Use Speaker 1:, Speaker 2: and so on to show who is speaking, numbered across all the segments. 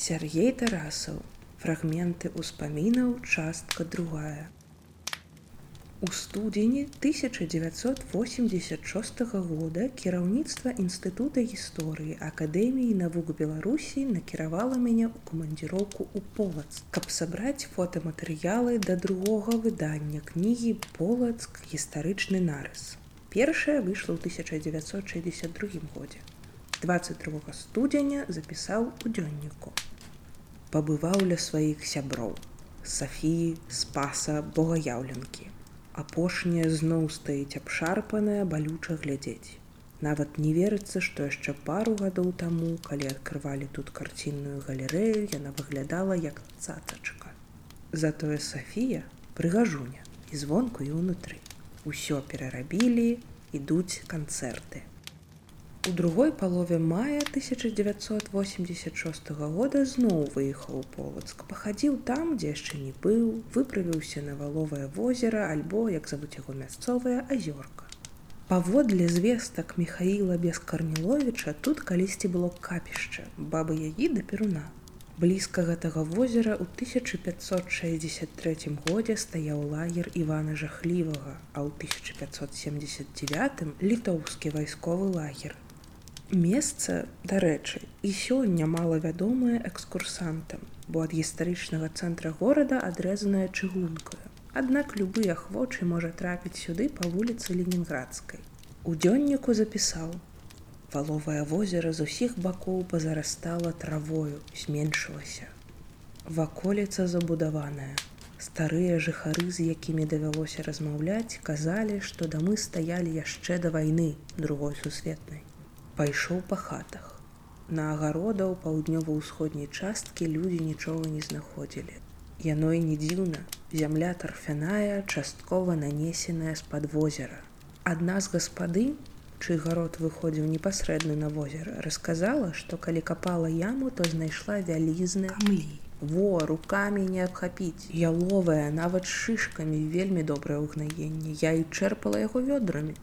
Speaker 1: Сергей Тарасаў. Фрагменты ўспамінаў частка другая. У студзені 1986 года кіраўніцтва інстытута гісторыі акадэміі навук беларусі накіравала мяне ў камандзіроўку ў полац каб сабраць фотаматэрыялы да другога выдання кнігі полацк гістарычны нарыс першая выйшла ў 1962 годзе 22 студзеня запісаў у дзённіку пабываў ля сваіх сяброў Сафіі спаса богаяўленкі апошняя зноў стаіць абшарпаная балюча глядзець. Нават не верыцца, што яшчэ пару гадоў таму, калі адкрывалі тут карцінную галерэю, яна выглядала як цацачка. Затое Сафія прыгажуня і звонку і ўнутры. Усё перарабілі, ідуць канцэрты. У другой палове мая 1986 года зноў выехаў полацк пахадзіў там дзе яшчэ не быў выправіўся на валовае возера альбо як завуць яго мясцовая азёрка паводле звестак михаила без карніловича тут калісьці было капішча бабы ягі да перуна. Блізка гэтага возера ў 1563 годзе стаяў лагер ивана жахлівага а ў 1579 літоўскі вайсковы лагер Месца, дарэчы, і сёння малавядомае экскурсантам, бо ад гістарычнага цэнтра горада адрэзаная чыгункаю. Аднак любы ахвочы можа трапіць сюды па вуліцы Ленінградскай. У дзённіку запісаў: Валовае возера з усіх бакоў пазарастала травою, зменшылася. Ваколіца забудаваная. Старыя жыхары, з якімі давялося размаўляць, казалі, што дамы стаялі яшчэ да вайны другой сусветнай пайшоў па хатах. На агародаў паўднёва-ўсходняй часткі людзі нічога не знаходзілі. Яно і не дзіўна, зямля тарфяная, часткова нанесеная з-пад возера. Адна з гаспады, чый гарод выходзіў непасрэдна на возера, расказала, што калі капала яму, то знайшла вялізны амлі. Во руками не абхапіць. Яловая, нават шышкамі вельмі добрае ўгнаенне. Я і чэрпала яго вёдрамі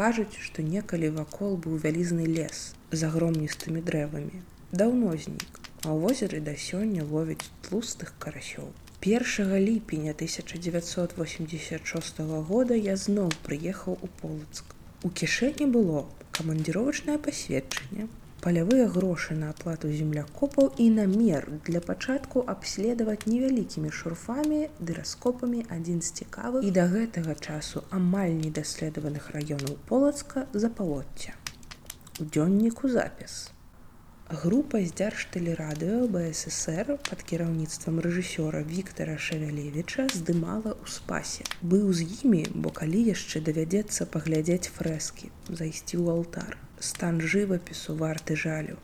Speaker 1: кажуць што некалі вакол быў вялізны лес з агромністымі дрэвамі. Даўно знік а ў возеры да сёння ловіць тлустых карасёў. Першага ліпеня 1986 года я зноў прыехаў у полацк. У кішэні было камандзіровачнае пасведчанне палявыя грошы на аплату землякопаў і намер для пачатку абследаваць невялікімі шурфамі ды раскопамі адзін з цікавы і да гэтага часу амаль недаследаваных раёнаў полацка за палоцця. У дзённіку запіс. Група з дзяржтэлерадыо БССР пад кіраўніцтвам рэжысёра Віктора Шавялевіча здымала ў спасе. Быў з імі, бо калі яшчэ давядзецца паглядзець фрэскі, зайсці ў алтар стан жывапісу варты жалю.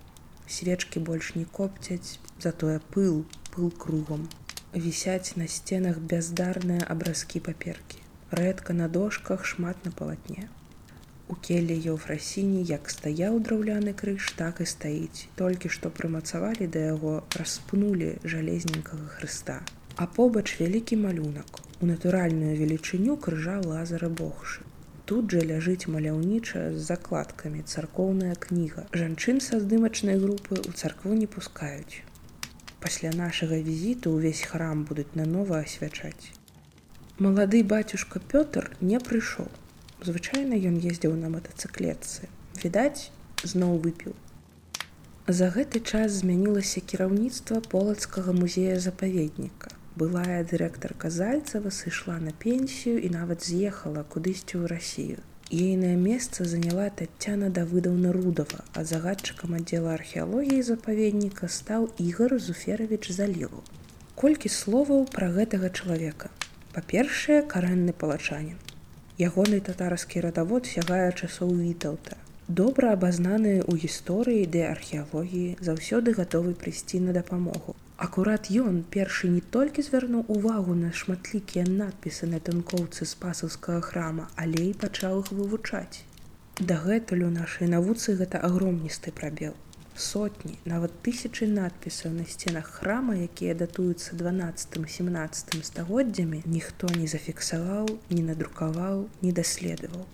Speaker 1: Свечкі больш не копцяць, затое пыл, пыл кругом. Вісяць на сценах бяздарныя абразкі паперкі. Рэдка на дошках шмат на палатне. У келлі еўфрасіні як стаяў драўляны крыж, так і стаіць. Толькі што прымацавалі да яго, распнулі жалезненькага хрыста. А побач вялікі малюнак. У натуральную велічыню крыжа лазара богшы тут жа ляжыць маляўнічая з закладкамі царкоўная кніга. Жанчын са здымачнай групы ў царкву не пускаюць. Пасля нашага візіту ўвесь храм будуць нанова асвячаць. Малады бацюшка пётр не прыйшоў. Звычайна ён ездзіў на матацыклетцы. Відаць зноў выпіў. За гэты час змянілася кіраўніцтва полацкага музея запаведніка былая дырэктарка зальцева сышла на пенсію і нават з'ехала кудысьці ў рассію ейнае месца заняла татяна давыдаўна рудова а загадчыкам аддзела археалогіі запаведніка стаў ігор зуферович заліву колькі словаў пра гэтага чалавека? Па-першае карэнны палачанін. Ягоны татарскі радавод сягае часоў вітаўта. Добра абазнаны ў гісторыі ды археалогіі заўсёды гатовы прыйсці на дапамогу Акурат ён першы не толькі звярнуў увагу на шматлікія надпісы на танкоўцы спасаўскага храма, але і пачаў іх вывучаць. Дагэтуль у нашай навуцы гэта агромністы прабел. Сотні, нават тысячы надпісаў на сценах храма, якія датуюцца 12-17 стагоддзямі, ніхто не зафіксаваў, не надрукаваў, не даследаваў.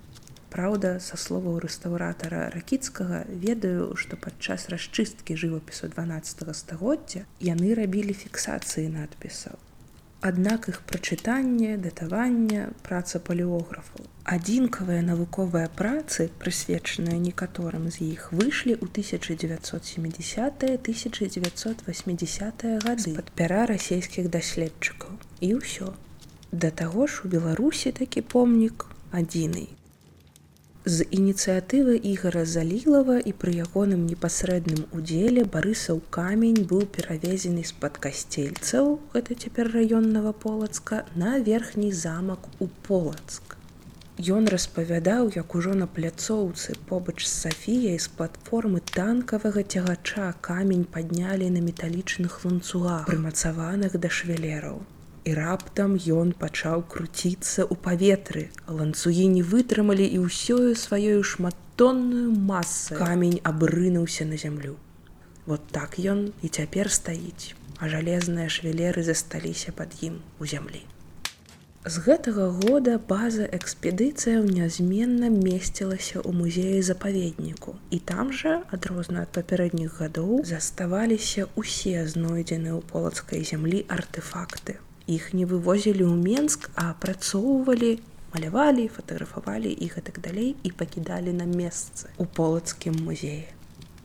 Speaker 1: Праўда, са словаў рэстаўратара ракіцкага ведаю, што падчас расчысткі жывапісу 12 стагоддзя яны рабілі фіксацыі надпісаў. Аднак іх прачытанне, датаванне, праца палеографаў. Адзінкавыя навуковыя працы, прысвечаныя некаторым з іх выйшлі ў 1970-1980 гады пад пяра расійскіх даследчыкаў. І ўсё. Да таго ж у Беларусі такі помнік адзіны. З ініцыятывы ігара залілава і пры ягоным непасрэдным удзеле барысаў камень быў перавезены з-пад касцельцаў, гэта цяпер раённага полацка на верхні замак у полацк. Ён распавядаў, як ужо на пляцоўцы побач з Сафіяй з платформы танкавага цягача камень паднялі на металічных ланцугах, прымацаваных да швелераў і раптам ён пачаў круціцца ў паветры. Ланцугі не вытрымалі і ўсёю сваёю шматтонную масу камень абрынуўся на зямлю. Вот так ён і цяпер стаіць, а жалезныя швелеры засталіся пад ім у зямлі. З гэтага года база экспедыцыяў нязменна месцілася ў музеі запаведніку. І там жа, адрозна ад папярэдніх гадоў, заставаліся ўсе знойдзеныя ў полацкай зямлі артефакты іх не вывозілі ў Менск, а апрацоўвалі, малявалі, фатаграфавалі і так далей і пакідалі на месцы у полацкім музеі.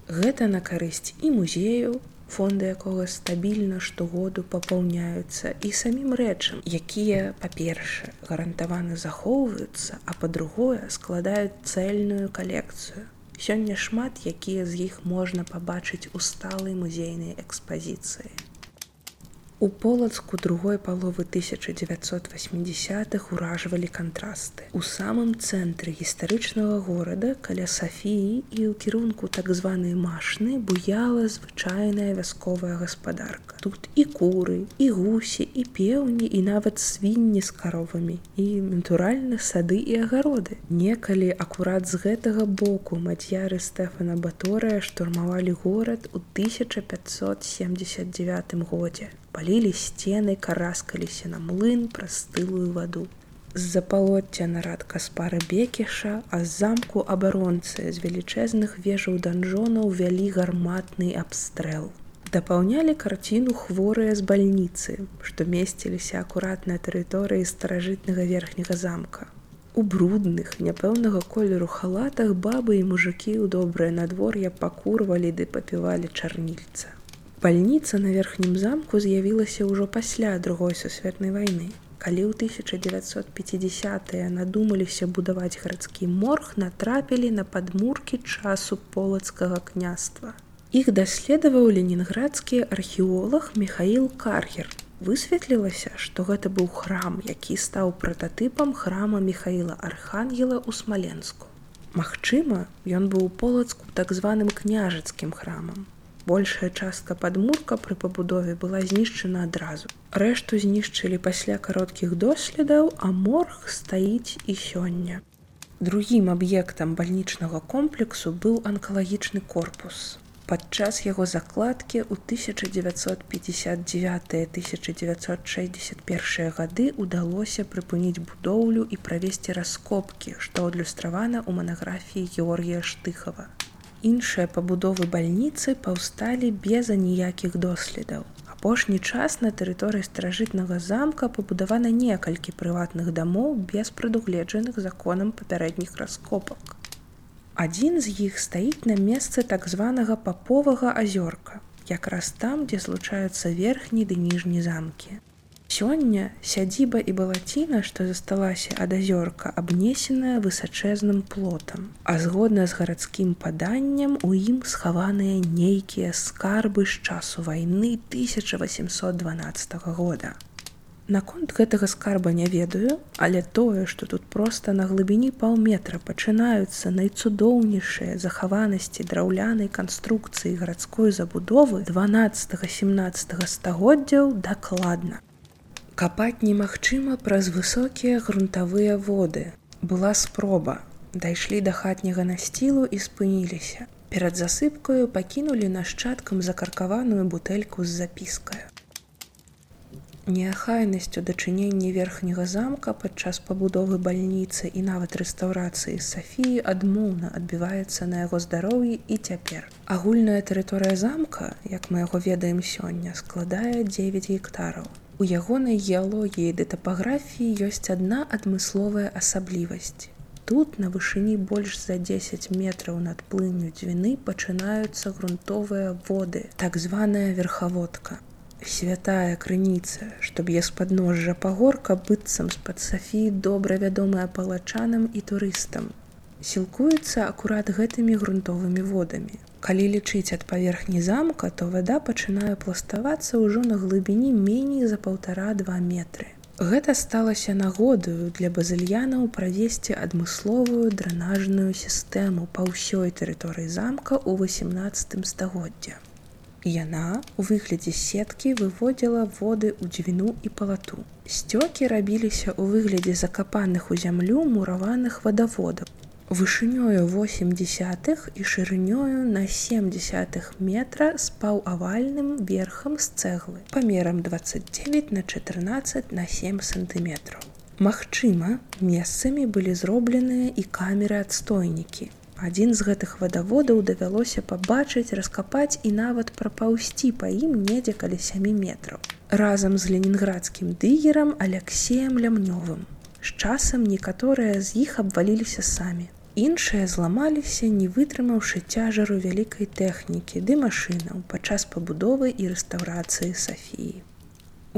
Speaker 1: Гэта на карысць і музею, фонды якога стабільна штогоду папаўняюцца і самім рэчам, якія, па-першае, гарантавана захоўваюцца, а па-другое складаюць цэльную калекцыю. Сёння шмат, якія з іх можна пабачыць у сталай музейнай экспазіцыі. У полацку другой паловы 1980х уражвалі кантрасты. У самым цэнтры гістарычнага горада каля Сафіі і ў кірунку так званай машны буяла звычайная вясковая гаспадарка. Тут і куры, і гусі, і пеўні і нават свінні з каровамі і натуральна сады і агароды. Некалі акурат з гэтага боку мад'яры Стэфана Баторыя штурмавалі горад у 1579 годзе палілі сцены, караскаліся на млын праз стылую ваду. З-за палоцця нарад каспара бекіша, а з замку абаронцы з велічэзных вежаў данжонаў вялі гарматны абстрэл. Дапаўнялі карціну хворыя з бальніцы, што месціліся акурат на тэрыторыі старажытнага верхняга замка. У брудных, няпэўнага колеру халатах бабы і мужыкі ў добрае надвор'е пакурвалі ды папівалі чарнільца. Бальніца на верхнім замку з'явілася ўжо пасля другой сусветнай вайны. Калі ў 1950 надумаліся будаваць гарадскі морг, натрапілі на падмуркі часу полацкага княства. Іх даследаваў ленінградскі археолог Михаил Каргер. Высветлілася, што гэта быў храм, які стаў прататыпам храма Михаила Архангела ў Смаленску. Магчыма, ён быў полацку так званым княжацкім храмам большая частка падмурка пры пабудове была знішчана адразу. Рэшту знішчылі пасля кароткіх доследаў, а морг стаіць і сёння. Другім аб'ектам бальнічнага комплексу быў анкалагічны корпус. Падчас яго закладкі ў 1959-1961 гады ўдалося прыпыніць будоўлю і правесці раскопкі, што адлюстравана ў манаграфіі Георгія Штыхава іншыя пабудовы бальніцы паўсталі без аніякіх доследаў. Апошні час на тэрыторыі старажытнага замка пабудавана некалькі прыватных дамоў без прадугледжаных законам папярэдніх раскопак. Адзін з іх стаіць на месцы так званага паповага азёрка, якраз там, дзе злучаюцца верхні ды ніжні замкі. Сёння сядзіба і балаціна, што засталася ад азёрка, абнесеная высачэзным плотам. А згодна з гарадскім паданнем у ім схаваныя нейкія скарбы з часу вайны 1812 года. Наконт гэтага скарба не ведаю, але тое, што тут проста на глыбіні паўметра пачынаюцца найцудоўнейшыя захаванасці драўлянай канструкцыі гарадской забудовы 12-17 стагоддзяў дакладна. Капаць немагчыма праз высокія грунтавыя воды. Была спроба. Дайшлі да хатняга насцілу і спыніліся. Перад засыпкаю пакінулі нашчадкам закаркаваную бутэльку з запіскаю. Неахайнасць у дачыненні верхняга замка падчас пабудовы бальніцы і нават рэстаўрацыі Сафіі адмоўна адбіваецца на яго здароўі і цяпер. Агульная тэрыторыя замка, як мы яго ведаем сёння, складае 9 гектараў. У ягонай геалогіі ды тапаграфіі ёсць адна адмысловая асаблівасць. Тут на вышыні больш за 10 метраў над плынню дзвіны пачынаюцца грунтовыя воды, так званая верхаводка святая крыніца, што б'е з падножжа пагорка быццам з-пад Сафіі добра вядомая палачанам і турыстам. Сілкуецца акурат гэтымі грунтовымі водамі. Калі лічыць ад паверхні замка, то вада пачынае пластавацца ўжо на глыбіні меней за паўтара-два метры. Гэта сталася нагодаю для базыльянаў правесці адмысловую дрэнажную сістэму па ўсёй тэрыторыі замка ў 18 стагоддзя. Яна у выглядзе сеткі выводзіла воды ў дзвіну і палату. Сцёкі рабіліся ў выглядзе закапаных у зямлю мураваных вадаводаў. Вышынёю 80 і шырынёю на 70 метра з паўавальным верхам з цэглы памерам 29 на 14 на 7 сантыметраў. Магчыма, месцамі былі зробленыя і камеры адстойнікі, адзін з гэтых вадаводаў давялося пабачыць раскапаць і нават прапаўсці па ім недзе каля сямі метраў. Разам з ленінградскім дыгерам алексеем лямнёвым. З часам некаторыя з іх абваліліся самі іншыя зламаліся не вытрымаўшы цяжару вялікай тэхнікі ды машынаў падчас пабудовы і рэстаўрацыі сафіі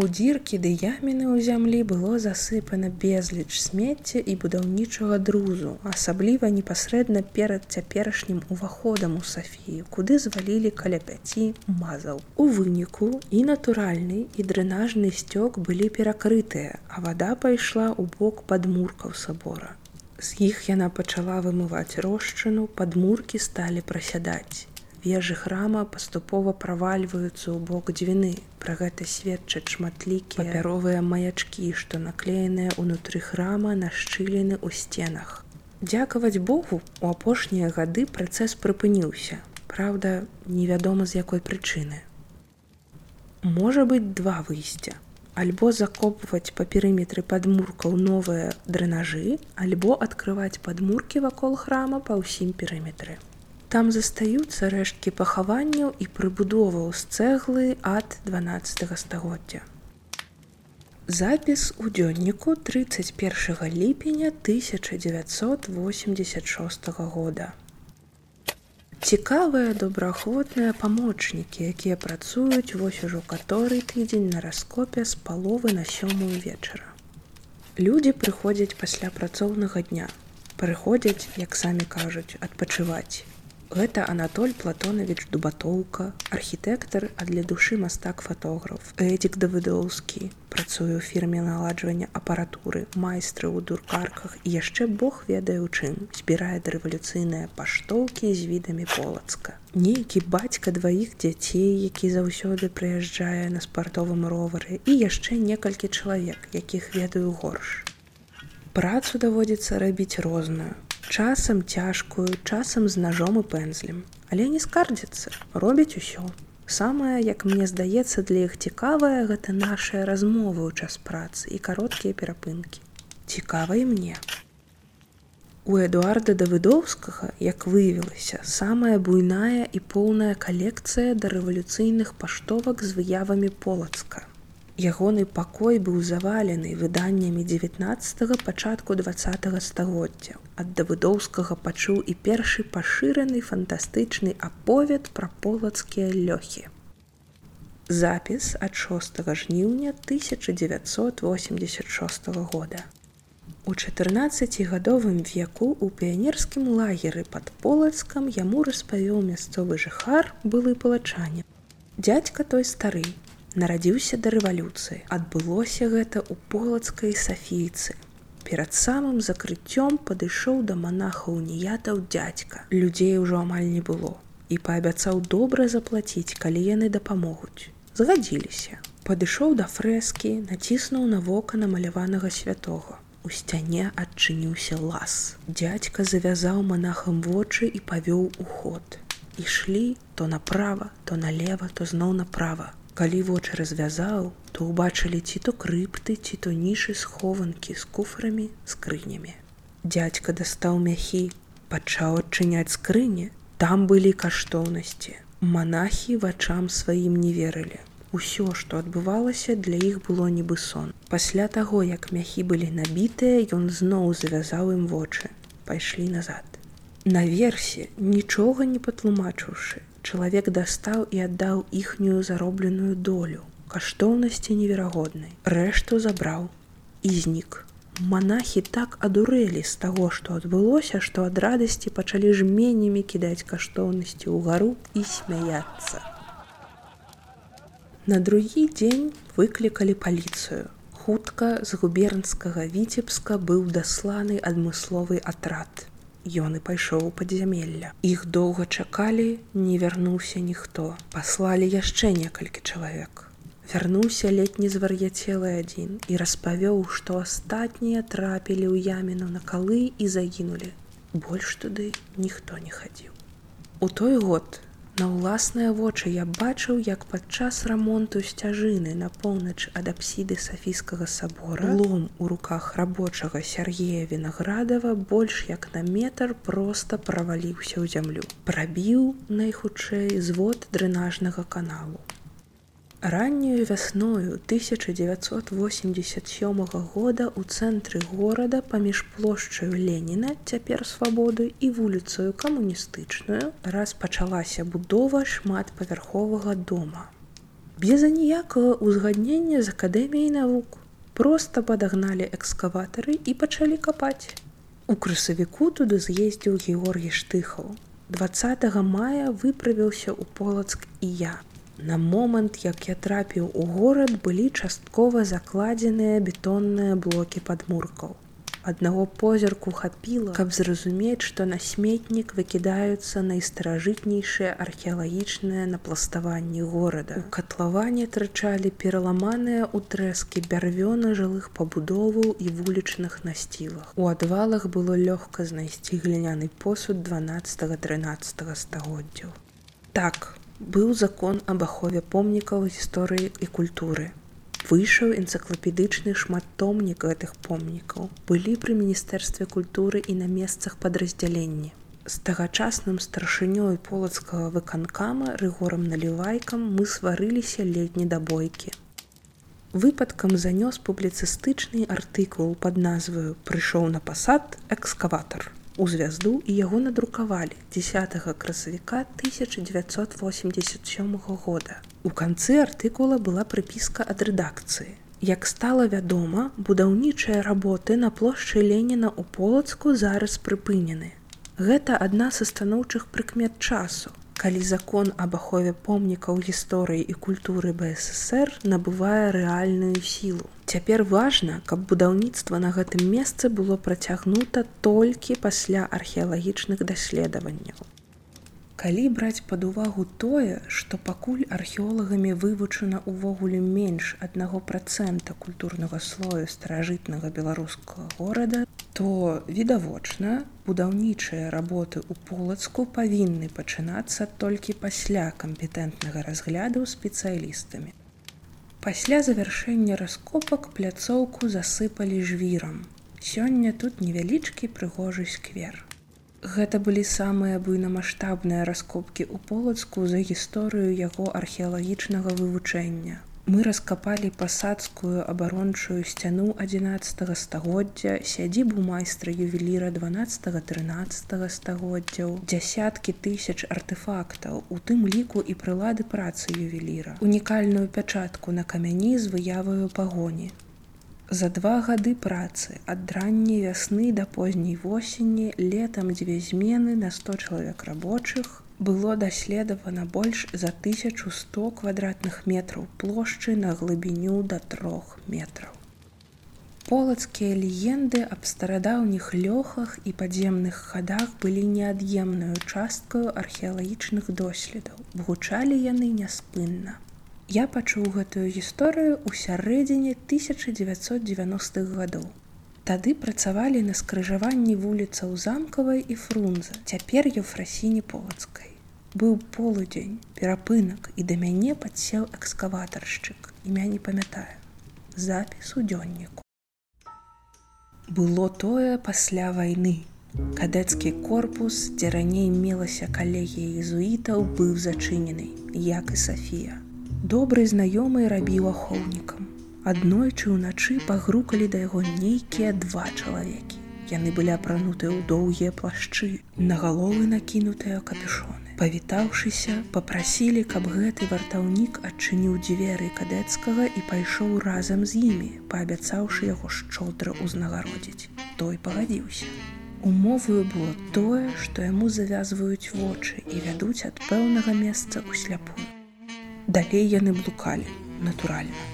Speaker 1: У дзіркі ды яміны ў зямлі было засыпана безліч смецця і будаўнічага друзу, асабліва непасрэдна перад цяперашнім уваходам у Сафію, куды звалілі каля пяці мазаў. У выніку і натуральны і дрэнажны сцёк былі перакрытыя, а вада пайшла ў бок падмуркаў сабора. З іх яна пачала вымываць рошчыну, падмуркі сталі прасядаць вежы храма паступова правальваюцца ў бок дзвіны. Пра гэта сведчаць шматлікія папяровыя маячкі, што наклееныя ўнутры храма на шчыліны ў сценах. Дзякаваць Богу, у апошнія гады працэс прыпыніўся. Праўда, невядома з якой прычыны. Можа быць два выйсця. Альбо закопваць па перыметры падмуркаў новыя дрэнажы, альбо адкрываць падмуркі вакол храма па ўсім перыметры. Там застаюцца рэшткі пахаванняў і прыбудоваў з цэглы ад 12 стагоддзя. Запіс у дзённіку 31 ліпеня 1986 года. Цікавыя добраахвотныя памочнікі, якія працуюць вось ужо каторы тыдзень на раскопе з паловы на сёмую вечара. Людзі прыходзяць пасля працоўнага дня, прыходзяць, як самі кажуць, адпачываць. Гэта Анатоль Платонавіч Дубатоўка, архітэктар, а для душы мастак фатограф. Эдзік Давыдоўскі, працуе ў фірме наладжвання апаратуры, майстры ў дуркарках і яшчэ Бог ведае ў чым, збірае рэвалюцыйныя паштоўкі з відамі полацка. Нейкі бацька дваіх дзяцей, які заўсёды прыязджае на спартовым ровары і яшчэ некалькі чалавек, якіх ведаю горш. Працу даводзіцца рабіць розную часам цяжкую часам з ножом і пэнзлем але не скардзіцца робіць усё. Самае як мне здаецца для іх цікавая гэта нашая размова ў час працы і кароткія перапынкі. Цікава і мне. У эдуарда давыдоўскага як выявілася самая буйная і поўная калекцыя да рэвалюцыйных паштовак з выявамі полацка Ягоны пакой быў завалены выданнямі 19 пачатку два стагоддзя. Ад давыдоўскага пачуў і першы пашыраны фантастычны аповед пра полацкія лёхі. Запіс ад 6 жніўня 1986 года. У 14гадовым веку у піянерскім лагеры пад полацкам яму распавёў мясцовы жыхар былы палачане. Дядька той стары, нарадзіўся да рэвалюцыі. Адбылося гэта ў полацкай сафійцы. Перад самым закрыццём падышоў да манахаў ніятаў дзядзька. Людзей ужо амаль не было і паабяцаў добра заплаціць, калі яны дапамогуць. Згадзіліся. Падышоў да фрэскі, націснуў на вока намаляванага святого. У сцяне адчыніўся лас. Дядзька завязаў манахам вочы і павёў у ход. Ішлі то направа, то налево, то зноў направа Калі вочы развязаў, то ўбачылі ці то крыпты, ці то нішы схованкі з куфрамі скрынямі. Дядька дастаў мяхі, пачаў адчыняць скрыні, там былі каштоўнасці. Манахі вачам сваім не верылі. Усё, што адбывалася, для іх было нібы сон. Пасля таго, як мяхі былі набітыя, ён зноў завязаў ім вочы, пайшлі назад. Наверсе, нічога не патлумачыўшы, чалавек дастаў і аддаў іхнюю заробленую долю, каштоўнасці неверагоднай. Рэшту забраў і знік. Манахі так адурэлі з таго, што адбылося, што ад радасці пачалі жменямі кідаць каштоўнасці ў гару і смяяцца. На другі дзень выклікалі паліцыю. Хутка з губернскага віцебска быў дасланы адмысловы атрад ён і пайшоў у падзямелля. Іх доўга чакалі, не вярнуўся ніхто. Паслалі яшчэ некалькі чалавек. Вярнуўся летні звар'яцелы адзін і распавёў, што астатнія трапілі ў яміну на калы і загінулі. Больш туды ніхто не хадзіў. У той год На ўласныя вочы я бачыў, як падчас рамонту сцяжыны на поўнач ад апсіды сафійскага сабора лом у руках рабочага Сергея Вінаградава больш як на метр проста праваліўся ў зямлю. Прабіў найхутчэй звод дрэнажнага каналу. Раннюю вясною 1987 года ў цэнтры горада паміж плошчаю Леніна цяпер свабоды і вуліцаю камуністычную распачалася будова шматпавярховага дома. Без аніякага ўзгаднення з акадэміяй навук просто падагналі экскаватары і пачалі капаць. У красавіку туды з'ездзіў Георгій Штыхаў. 20 мая выправіўся ў полацк і я. На момант, як я трапіў у горад, былі часткова закладзеныя бетонныя блокі падмуркаў. Аднаго позірку хапіла, каб зразумець, што на сметнік выкідаюцца найстаражытнейшыя археалагічныя напластаванні горада. У катлаване трачалі пераламаныя ўтрэскі бярвёна жылых пабудоваў і вулічных насцілах. У адвалах было лёгка знайсці гліняны посуд 12-13 стагоддзяў. Так, быў закон аб ахове помнікаў гісторыі і культуры. Выйшаў энцыклапедычны шматтомнік гэтых помнікаў. Былі пры міністэрстве культуры і на месцах падраздзялення. З тагачасным старшынёй полацкага выканкама рыгорам налівайкам мы сварыліся летні да бойкі. Выпадкам занёс публіцыстычны артыкул пад назваю прыйшоў на пасад экскаватар у звязду і яго надрукавалі 10 красавіка 1987 года. У канцы артыкула была прыпіска ад рэдакцыі. Як стала вядома, будаўнічыя работы на плошчы Леніна ў полацку зараз прыпынены. Гэта адна са станоўчых прыкмет часу, калі закон аб ахове помнікаў гісторыі і культуры бСр набывае рэальную сілу. Цяпер важна, каб будаўніцтва на гэтым месцы было працягнута толькі пасля археалагічных даследаванняў. Калі браць пад увагу тое, што пакуль археолагамі вывучана ўвогуле менш аднаго процента культурнага слою старажытнага беларускага горада, то відавочна, будаўнічыя работы ў полацку павінны пачынацца толькі пасля кампетэнтнага разгляду спецыялістамі. Пасля завяршэння раскопак пляцоўку засыпалі жвірам. Сёння тут невялічкі прыгожы сквер. Гэта былі самыя буйнамаштабныя раскопкі ў полацку за гісторыю яго археалагічнага вывучэння. Мы раскапалі пасадскую абарончую сцяну 11 стагоддзя, сядзібу майстра ювеліра 12-13 стагоддзяў, дзясяткі тысяч артефактаў, у тым ліку і прылады працы ювеліра, унікальную пячатку на камяні з выяваю пагоні. За два гады працы ад ранняй вясны да позняй восені летам дзве змены на 100 чалавек рабочых было даследавана больш за 1100 квадратных метраў плошчы на глыбіню да трох метраў. Полацкія легенды аб старадаўніх лёхах і падземных хадах былі неад'емную часткаю археалагічных доследаў. Гучалі яны няспынна. Я пачуў гэтую гісторыю ў сярэдзіне 1990-х гадоў. Тады працавалі на скрыжаванні вуліцаў замкавай і фрунза, цяпер еўфрасіні полацкай. Быў полудзень, перапынак і да мяне падсеў экскаватаршчык, імя не памятаю. Запіс у дзённіку. Было тое пасля вайны. Кадэцкі корпус, дзе раней мелася калегія езуітаў, быў зачынены, як і Сафія. Добры знаёмы рабіў ахоўнікам. Аднойчы ўначы пагрукалі да яго нейкія два чалавекі. Яны былі апранутыя ў доўгія плашчы, на галовы накінутыя капюшоны. Павітаўшыся, попрасілі, каб гэты вартаўнік адчыніў дзверы кадэцкага і пайшоў разам з імі, паабяцаўшы яго шчодра ўзнагародзіць. Той пагадзіўся. Умоваю было тое, што яму завязваюць вочы і вядуць ад пэўнага месца ў сляпую. Далей яны блукалі, натуральна.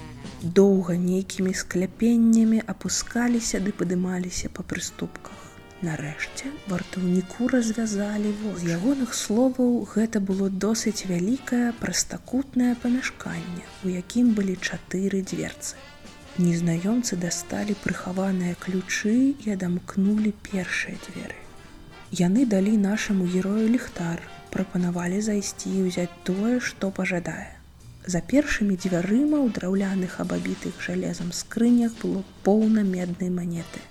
Speaker 1: Доўга нейкімі скляпеннямі апускаліся ды падымаліся па прыступках. Нарэшце вартаўніку развязалі воз ягоных словаў гэта было досыць вялікае прастакутнае памяшканне, у якім былі чатыры дзверцы. Незнаёмцы дасталі прыхаваныя ключы і адамкнулі першыя дзверы. Яны далі нашаму герою ліхтар, прапанавалі зайсці і ўзяць тое, што пажадае. За першымі дзвярыма ў драўляных абабітых жалезам скрынях было поўна меднай манеты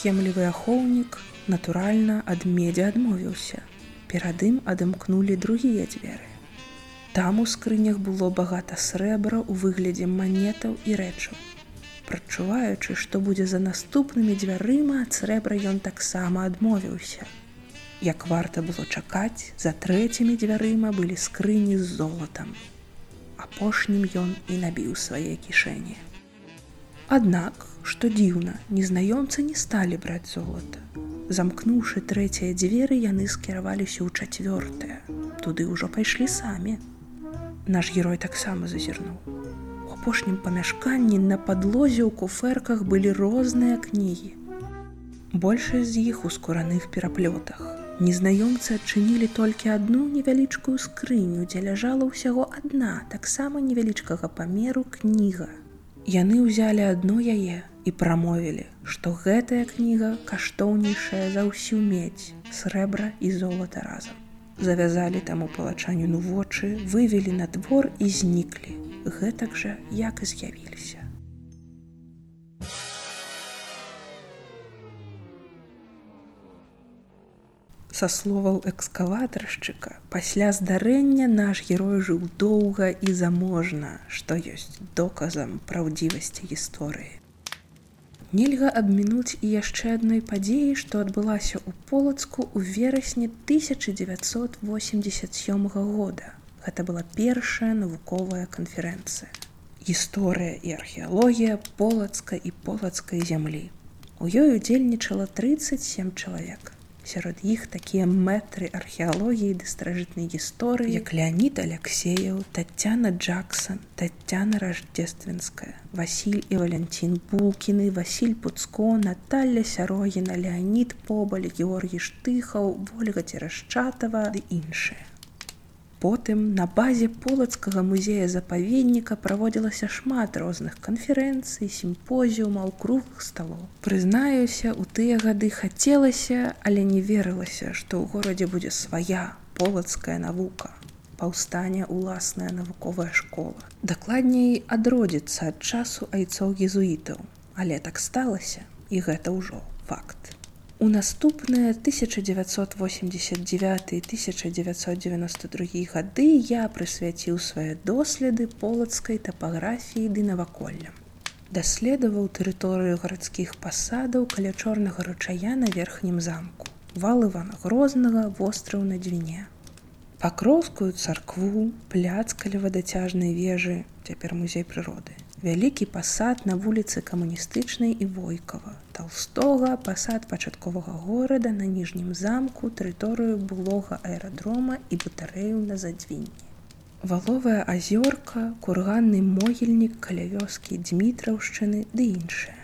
Speaker 1: кемлівы ахоўнік натуральна ад медзя адмовіўся. Перад ім адамкнулі другія дзверы. Там у скрынях было багата срэбра ў выглядзе манетаў і рэчаў. Прачуваючы, што будзе за наступнымі дзвярыма ад срэбра ён таксама адмовіўся. Як варта было чакаць, за трэцімі дзвярыма былі скрыні з золатам. Апошнім ён і набіў свае кішэні. Аднак што дзіўна, незнаёмцы не сталі браць золата. Замкнуўшы трэцяе дзверы, яны скіраваліся ў чацвёртае. Туды ўжо пайшлі самі. Наш герой таксама зазірнуў. У апошнім памяшканні на падлозе ў куферках былі розныя кнігі. Большасць з іх у скураных пераплётах. Незнаёмцы адчынілі толькі адну невялічкую скрыню, дзе ляжала ўсяго адна, таксама невялічкага памеру кніга. Яны ўзялі адно яе, і прамовілі, што гэтая кніга каштоўнейшая за ўсю медь, срэбра і золата разам. Завязалі таму палачанюну вочы, вывелі на двор і зніклі, гэтак жа як і з'явіліся. Са словаў экскаватаршчыка, пасля здарэння наш герой жыў доўга і заможна, што ёсць доказам праўдзівасці гісторыі. Нельга абмінуць і яшчэ адной падзеі, што адбылася ў полацку ў верасні 1987 года. Гэта была першая навуковая канферэнцыя. Гісторыя і археалогія полацка і полацкай зямлі. У ёй удзельнічала 37 чалавек сярод іх такія мэтры археалогіі ды старажытнай гісторыі як леонид алексеяў татяна джексон татяна рождественская василь і валянцін булкіны василь пуцко наталля сярогіна леонид побаль георгій штыхаў ольга церашчатава ды іншыя Потым на базе полацкага музея запаведніка праводзілася шмат розных канферэнцый, сімпозіумаў, круглых сталоў. Прызнаюся, у тыя гады хацелася, але не верылася, што ў горадзе будзе свая полацкая навука. Паўстане уласная навуковая школа. Дакладней адродзіцца ад часу айцоў езуітаў, але так сталася і гэта ўжо факт. У наступныя 1989-1992 гады я прысвяціў свае доследы полацкай тапаграфіі ды наваколля. Даследаваў тэрыторыю гарадскіх пасадаў каля чорнага ручая на верхнім замку, вал Івана грознага востраў на дзвіне. Пакроўскую царкву, пляц каля вадацяжнай вежы, цяпер музей прыроды. Вялікі пасад на вуліцы камуністычнай і войкава, Талстога, пасад пачатковага горада на ніжнім замку, тэрыторыю былога аэрадрома і батарэю на задзвінні. Валовая азёрка, курганны могільнік каля вёскі Дмітраўшчыны ды іншае.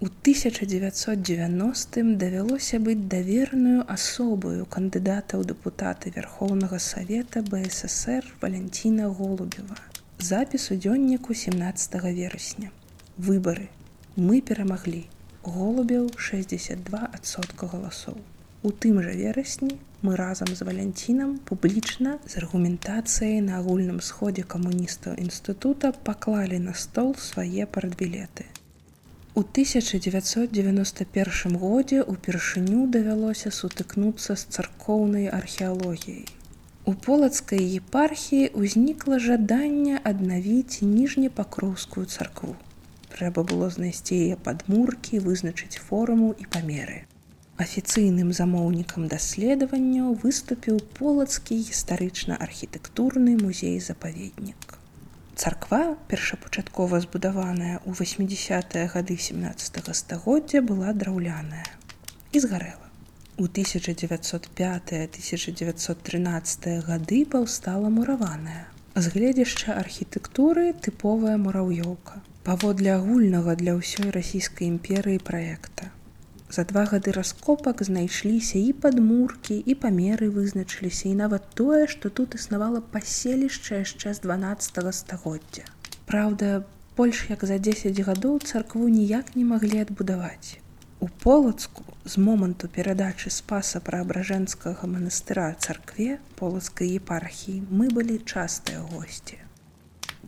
Speaker 1: У 1990 давялося быць даверную асобаю кандыдата ў дэпутаты Верхоўнага савета БССР Валянціна Голубева. Запіс у дзённіку 17 верасня. Выбары. Мы перамаглі голубяў 62сотка галасоў. У тым жа верасні мы разам з валянцінам публічна з аргументацыяй на агульным сходзе камуністаў інстытута паклалі на стол свае прадбілеты. У 1991 годзе ўпершыню давялося сутыкнуцца з царкоўнай археалогіяй. У полацкай епархіі ўзнікла жаданне аднавіць ніжнепакроўскую царкву. Трэба было знайсці яе падмуркі, вызначыць форму і памеры. Афіцыйным замоўнікам даследаванняў выступіў полацкі гістарычна-архітэктурны музей-запаведнік. Царква, першапачаткова збудаваная ў 80-е гады 17 стагоддзя была драўляная і згарэла. У 1905-1913 гады паўстала мураваная. З гледзяшча архітэктуры тыповая мураўёўка. Паводле агульнага для ўсёй расійскай імперыі праекта. За два гады раскопак знайшліся і падмуркі і памеры вызначыліся і нават тое, што тут існавала паселішча яшчэ з 12 стагоддзя. Праўда, больш як за 10 гадоў царкву ніяк не маглі адбудаваць. У полацку з моманту перадачы спаса праабражэнскага манастыра царкве полацкай епархіі мы былі частыя госці.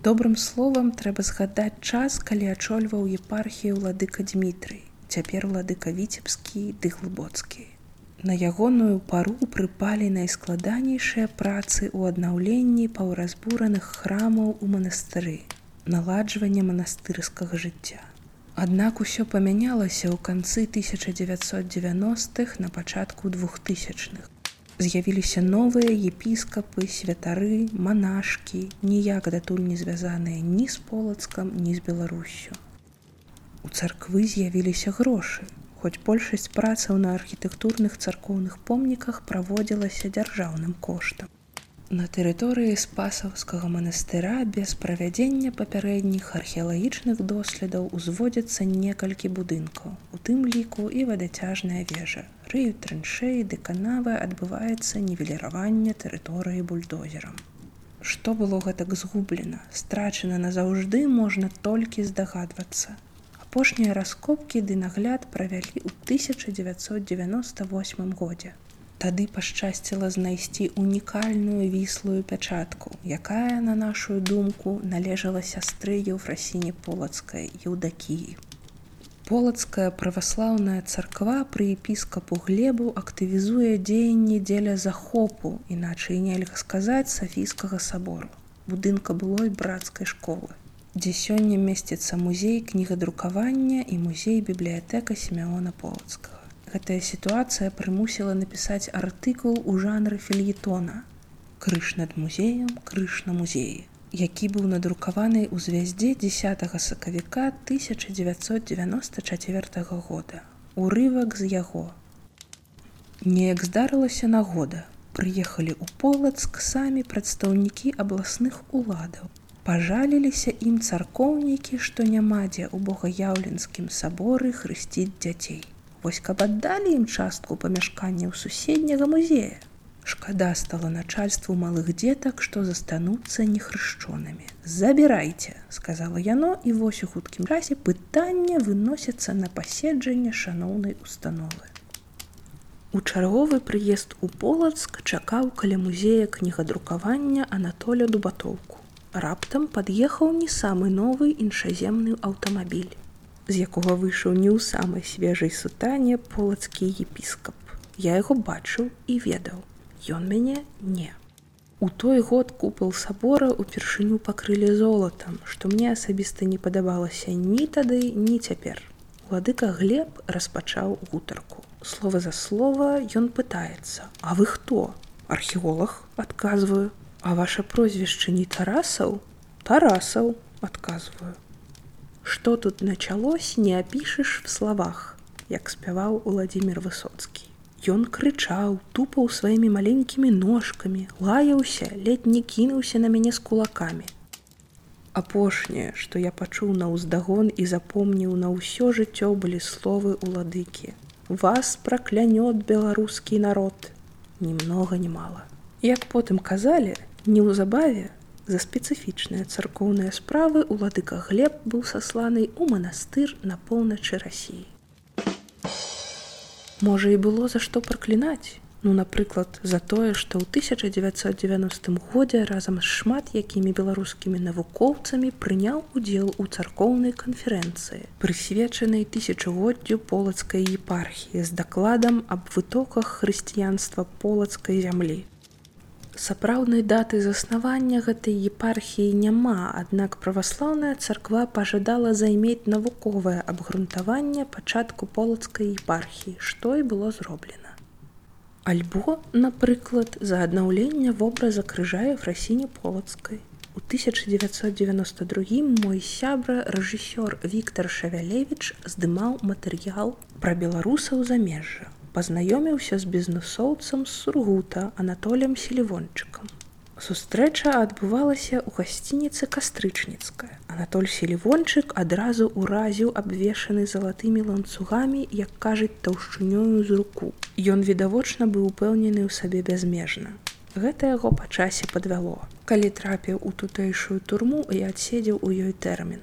Speaker 1: Добрым словам трэба згадаць час, калі ачольваў епархію владыка Дмітрый цяпер владыка віцебскі ды глыбоцкі. На ягоную пару прыпалі найскладанейшыя працы ў аднаўленні паўразбураных храмаў у манастыры, наладжванне манастырскага жыцця. Аднак усё памянялася ў канцы 1990х на пачатку двухтысячных. З'явіліся новыя епіскапы, святары, манашкі, ніяк датуль не звязаныя ні з полацкам, ні з Беларусю. У царквы з'явіліся грошы. Хоць большасць працаў на архітэктурных царкоўных помніках праводзілася дзяржаўным коштам. На тэрыторыі спасаўскага манастыра без правядзення папярэдніх археалагічных доследаў узводзяцца некалькі будынкаў. У тым ліку і вадацяжная вежа. Рыю трэншэй ды канавы адбываецца нівеліраванне тэрыторыі бульдозерам. Што было гэтак згублена, страчана назаўжды можна толькі здагадвацца. Апошнія раскопкі ды нагляд правялі ў 1998 годзе. Тады пашчасціла знайсці унікальную віслую пячатку, якая, на нашу думку, належала сястры еўфрасіне полацкай еўдакіі. Полацкая праваслаўная царква пры епіскапу глебу актывізуе дзеянні дзеля захопу, іначай нельга сказаць сафійскага сабору, будынка былой брацкай школы дзе сёння месціцца музей кнігадрукавання і музей бібліятэка семёна полацкага. Гэтая сітуацыя прымусіла напісаць артыкул у жанры фельетона. Крыш над музеем крыш на музеі які быў надрукаваны ў звяздзе 10 сакавіка 1994 года. Урывак з яго. Неяк здарылася нагода. Прыехалі ў полацк самі прадстаўнікі абласных уладаў. Пажаліліся ім царкоўнікі, што няма дзе ў богаяўленскім саборы хрысціць дзяцей. Вось каб аддалі ім частку памяшкання ў суседняга музея. Шкада стала начальству малых дзетак, што застануцца нехрышчонымі. Забірайце, сказала яно і вось у хуткім расе пытання выносяцца на паседжанне шаноўнай установы. У чарговы прыезд у полацк чакаў каля музея кнігадрукавання Анатоля дубатоўку раптам пад'ехаў не самы новы іншаземны аўтамабіль, з якога выйшаў не ў самай свежай сутане полацкі епіскап. Я яго бачыў і ведаў. Ён мяне не. У той год купал сабора упершыню пакрылі золатам, што мне асабіста не падабалася ні тады, ні цяпер. Владыка глеб распачаў гутарку. Слова за слова ён пытаецца: « А вы хто? Археолог адказваю, А ваше прозвішча не тарасаў, тарасаў, адказваю. Што тут началось, не апішаш в словах, як спяваў Владзімир Высоцкі. Ён крычаў, тупаў сваімі маленькімі ножкамі, лаяўся, ледь не кінуўся на мяне з кулакамі. Апошняе, што я пачуў на ўздагон і запомніў на ўсё жыццё былі словы ўладыкі. Вас праклянёт беларускі народ, ні многа ні мала. Як потым казалі, Неўзабаве за спецыфічныя царкоўныя справы ўладыка глеб быў сасланы ў манастыр на поўначы рассіі. Можа і было за што праклінаць. Ну, напрыклад, за тое, што ў 1990 годзе разам з шмат якімі беларускімі навукоўцамі прыняў удзел у царкоўнай канферэнцыі, прысвечанай тысячагоддзю полацкай епархіі з дакладам аб вытоках хрысціянства полацкай зямлі. Сапраўднай даты заснавання гэтай епархіі няма, аднак праваслаўная царква пажадала займець навуковае абгрунтаванне пачатку полацкай епархіі, што і было зроблена. Альбо, напрыклад, за аднаўленне вобраза крыжае фрасіне полацкай. У 1992 мой сябра рэжысёр Віктор Шавялевич здымаў матэрыял пра беларусаў замежжа. Пазнаёміўся з бізнесоўцам з сургута Анатолем селівончыкам. Сустрэча адбывалася ў гасцініцы кастрычніцкая. Анатоль селівончык адразу ўразіў абвешаны залатымі ланцугамі, як кажуць таўшчынёю з руку. Ён відавочна быў упэўнены ў сабе бязмежна. Гэта яго па часе падвяло. Калі трапіў у тутэйшую турму і адседзеў у ёй тэрмін.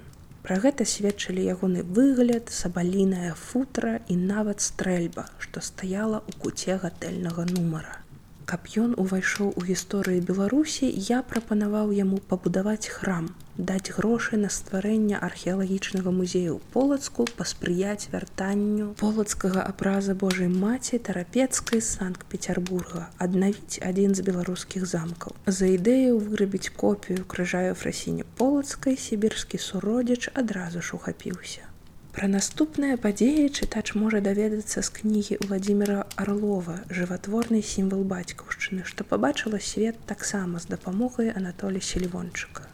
Speaker 1: Пра гэта сведчылі ягоны выгляд, сабаліная футра і нават стрэльба, што стаяла ў куце гатэльнага нумара. Каб ён увайшоў у гісторыі Беларусі, я прапанаваў яму пабудаваць храм, даць грошы на стварэнне археалагічнага музею полацку, паспрыяць вяртанню полацкага абраза Божай маці тарапецкай санкт-петербурга, аднавіць адзін з беларускіх замкаў. За ідэю вырабіць копію крыжаю фрасіне полацкай сібірскі суродзіч адразу ж ухапіўся. Пра наступныя падзеі чытач можа даведацца з кнігі Владимира Арлова, жыватворны сімвал бацькаўшчыны, што пабачыла свет таксама з дапамогай Анатолі Селівончыка.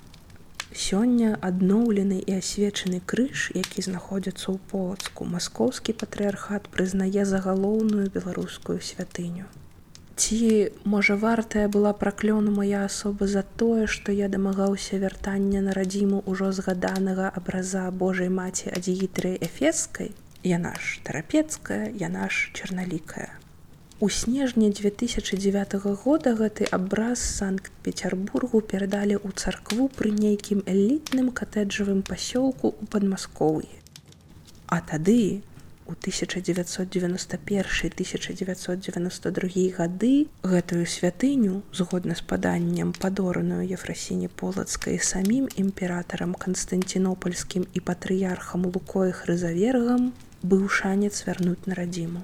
Speaker 1: Сёння адноўлены і асвечаны крыж, які знаходзіцца ў полацку, маскоўскі патрыархат прызнае загалоўную беларускую святыню. Ці, можа, вартая была праклёну моя асоба за тое, што я дамагаўся вяртання на радзіму ўжо згаданага абраза Божай маці адзігітры эфескай, Яна ж тарапецкая, яна ж чарналікая. У снежні 2009 года гэты абраз санкт-петербургу перадалі ў царкву пры нейкім элітным катэджавым пасёлку ў падмаскоўі. А тады у 1991-1992 гады гэтую святыню згодна з паданнем падораную ефрасіне полацкай самім імператарам канстантинопольскім і патрыярхам лукой хрызавергам быў шанец вярнуць на радзіму